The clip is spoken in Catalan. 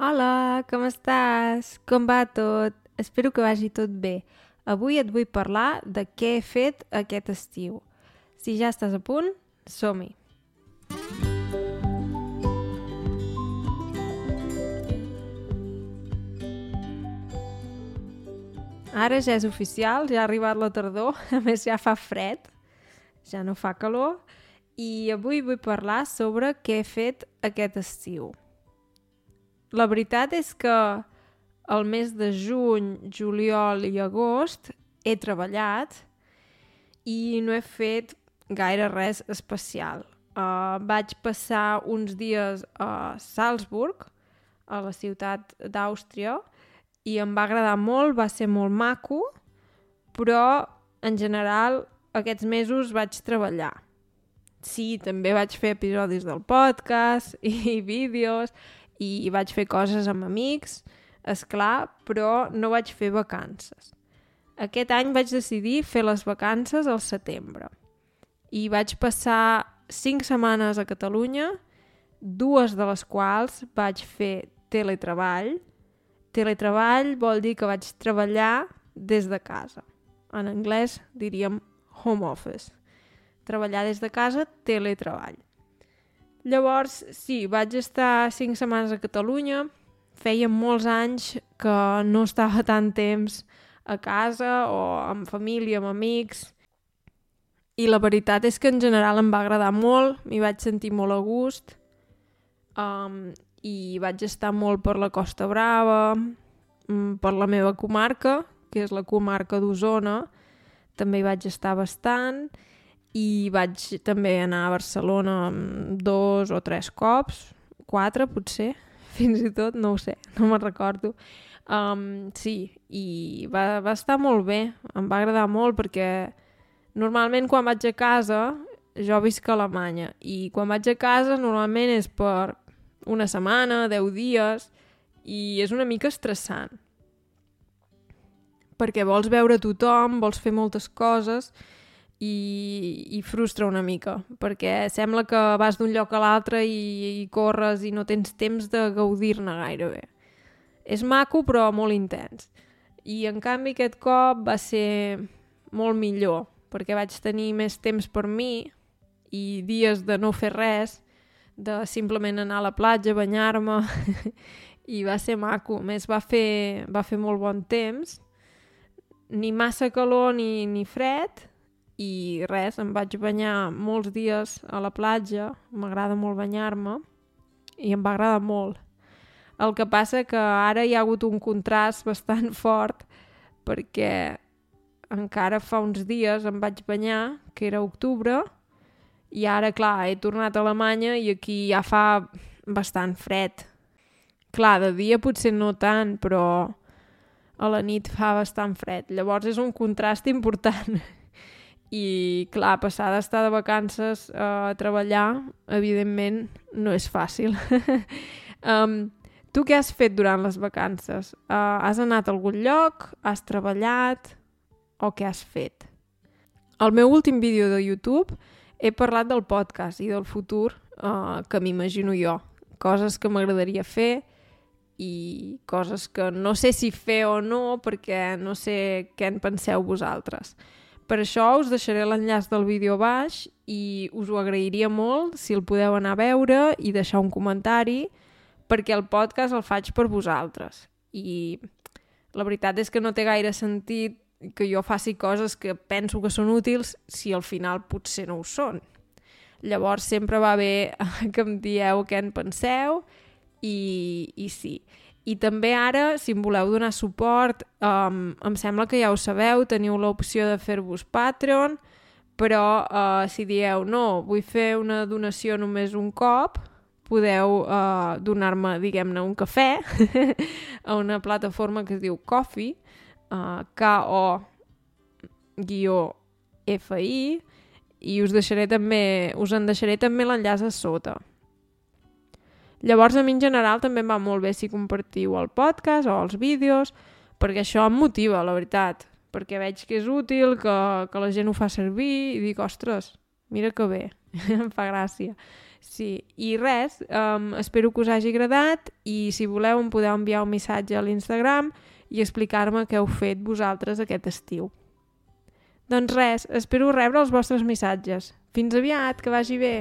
Hola, com estàs? Com va tot? Espero que vagi tot bé. Avui et vull parlar de què he fet aquest estiu. Si ja estàs a punt, som-hi! Ara ja és oficial, ja ha arribat la tardor, a més ja fa fred, ja no fa calor, i avui vull parlar sobre què he fet aquest estiu. La veritat és que el mes de juny, juliol i agost he treballat i no he fet gaire res especial. Uh, vaig passar uns dies a Salzburg, a la ciutat d'Àustria, i em va agradar molt, va ser molt maco, però en general aquests mesos vaig treballar. Sí, també vaig fer episodis del podcast i vídeos i vaig fer coses amb amics, és clar, però no vaig fer vacances. Aquest any vaig decidir fer les vacances al setembre i vaig passar cinc setmanes a Catalunya, dues de les quals vaig fer teletreball. Teletreball vol dir que vaig treballar des de casa. En anglès diríem home office. Treballar des de casa, teletreball. Llavors, sí, vaig estar cinc setmanes a Catalunya. Feia molts anys que no estava tant temps a casa o amb família, amb amics. I la veritat és que en general em va agradar molt, m'hi vaig sentir molt a gust. Um, I vaig estar molt per la Costa Brava, mm, per la meva comarca, que és la comarca d'Osona. També hi vaig estar bastant i vaig també anar a Barcelona dos o tres cops, quatre potser, fins i tot, no ho sé, no me'n recordo. Um, sí, i va, va estar molt bé, em va agradar molt perquè normalment quan vaig a casa, jo visc a Alemanya, i quan vaig a casa normalment és per una setmana, deu dies, i és una mica estressant. Perquè vols veure tothom, vols fer moltes coses, i, i frustra una mica, perquè sembla que vas d'un lloc a l'altre i, i corres i no tens temps de gaudir-ne gairebé. És maco, però molt intens. I, en canvi, aquest cop va ser molt millor, perquè vaig tenir més temps per mi i dies de no fer res, de simplement anar a la platja, banyar-me, i va ser maco. A més, va fer, va fer molt bon temps, ni massa calor ni, ni fred, i res, em vaig banyar molts dies a la platja, m'agrada molt banyar-me i em va agradar molt. El que passa que ara hi ha hagut un contrast bastant fort perquè encara fa uns dies em vaig banyar, que era octubre, i ara, clar, he tornat a Alemanya i aquí ja fa bastant fred. Clar, de dia potser no tant, però a la nit fa bastant fred. Llavors és un contrast important i clar, passar d'estar de vacances a treballar, evidentment, no és fàcil. um, tu què has fet durant les vacances? Uh, has anat a algun lloc? Has treballat? O què has fet? Al meu últim vídeo de YouTube he parlat del podcast i del futur uh, que m'imagino jo. Coses que m'agradaria fer i coses que no sé si fer o no perquè no sé què en penseu vosaltres. Per això us deixaré l'enllaç del vídeo baix i us ho agrairia molt si el podeu anar a veure i deixar un comentari perquè el podcast el faig per vosaltres. I la veritat és que no té gaire sentit que jo faci coses que penso que són útils si al final potser no ho són. Llavors sempre va bé que em dieu què en penseu i, i sí. I també ara, si em voleu donar suport, um, em sembla que ja ho sabeu, teniu l'opció de fer-vos Patreon, però uh, si dieu no, vull fer una donació només un cop, podeu uh, donar-me, diguem-ne, un cafè a una plataforma que es diu Coffee, uh, K-O-F-I, i us deixaré també, us en deixaré també l'enllaç a sota. Llavors, a mi en general també em va molt bé si compartiu el podcast o els vídeos, perquè això em motiva, la veritat, perquè veig que és útil, que, que la gent ho fa servir i dic, ostres, mira que bé, em fa gràcia. Sí, i res, um, espero que us hagi agradat i si voleu em podeu enviar un missatge a l'Instagram i explicar-me què heu fet vosaltres aquest estiu. Doncs res, espero rebre els vostres missatges. Fins aviat, que vagi bé!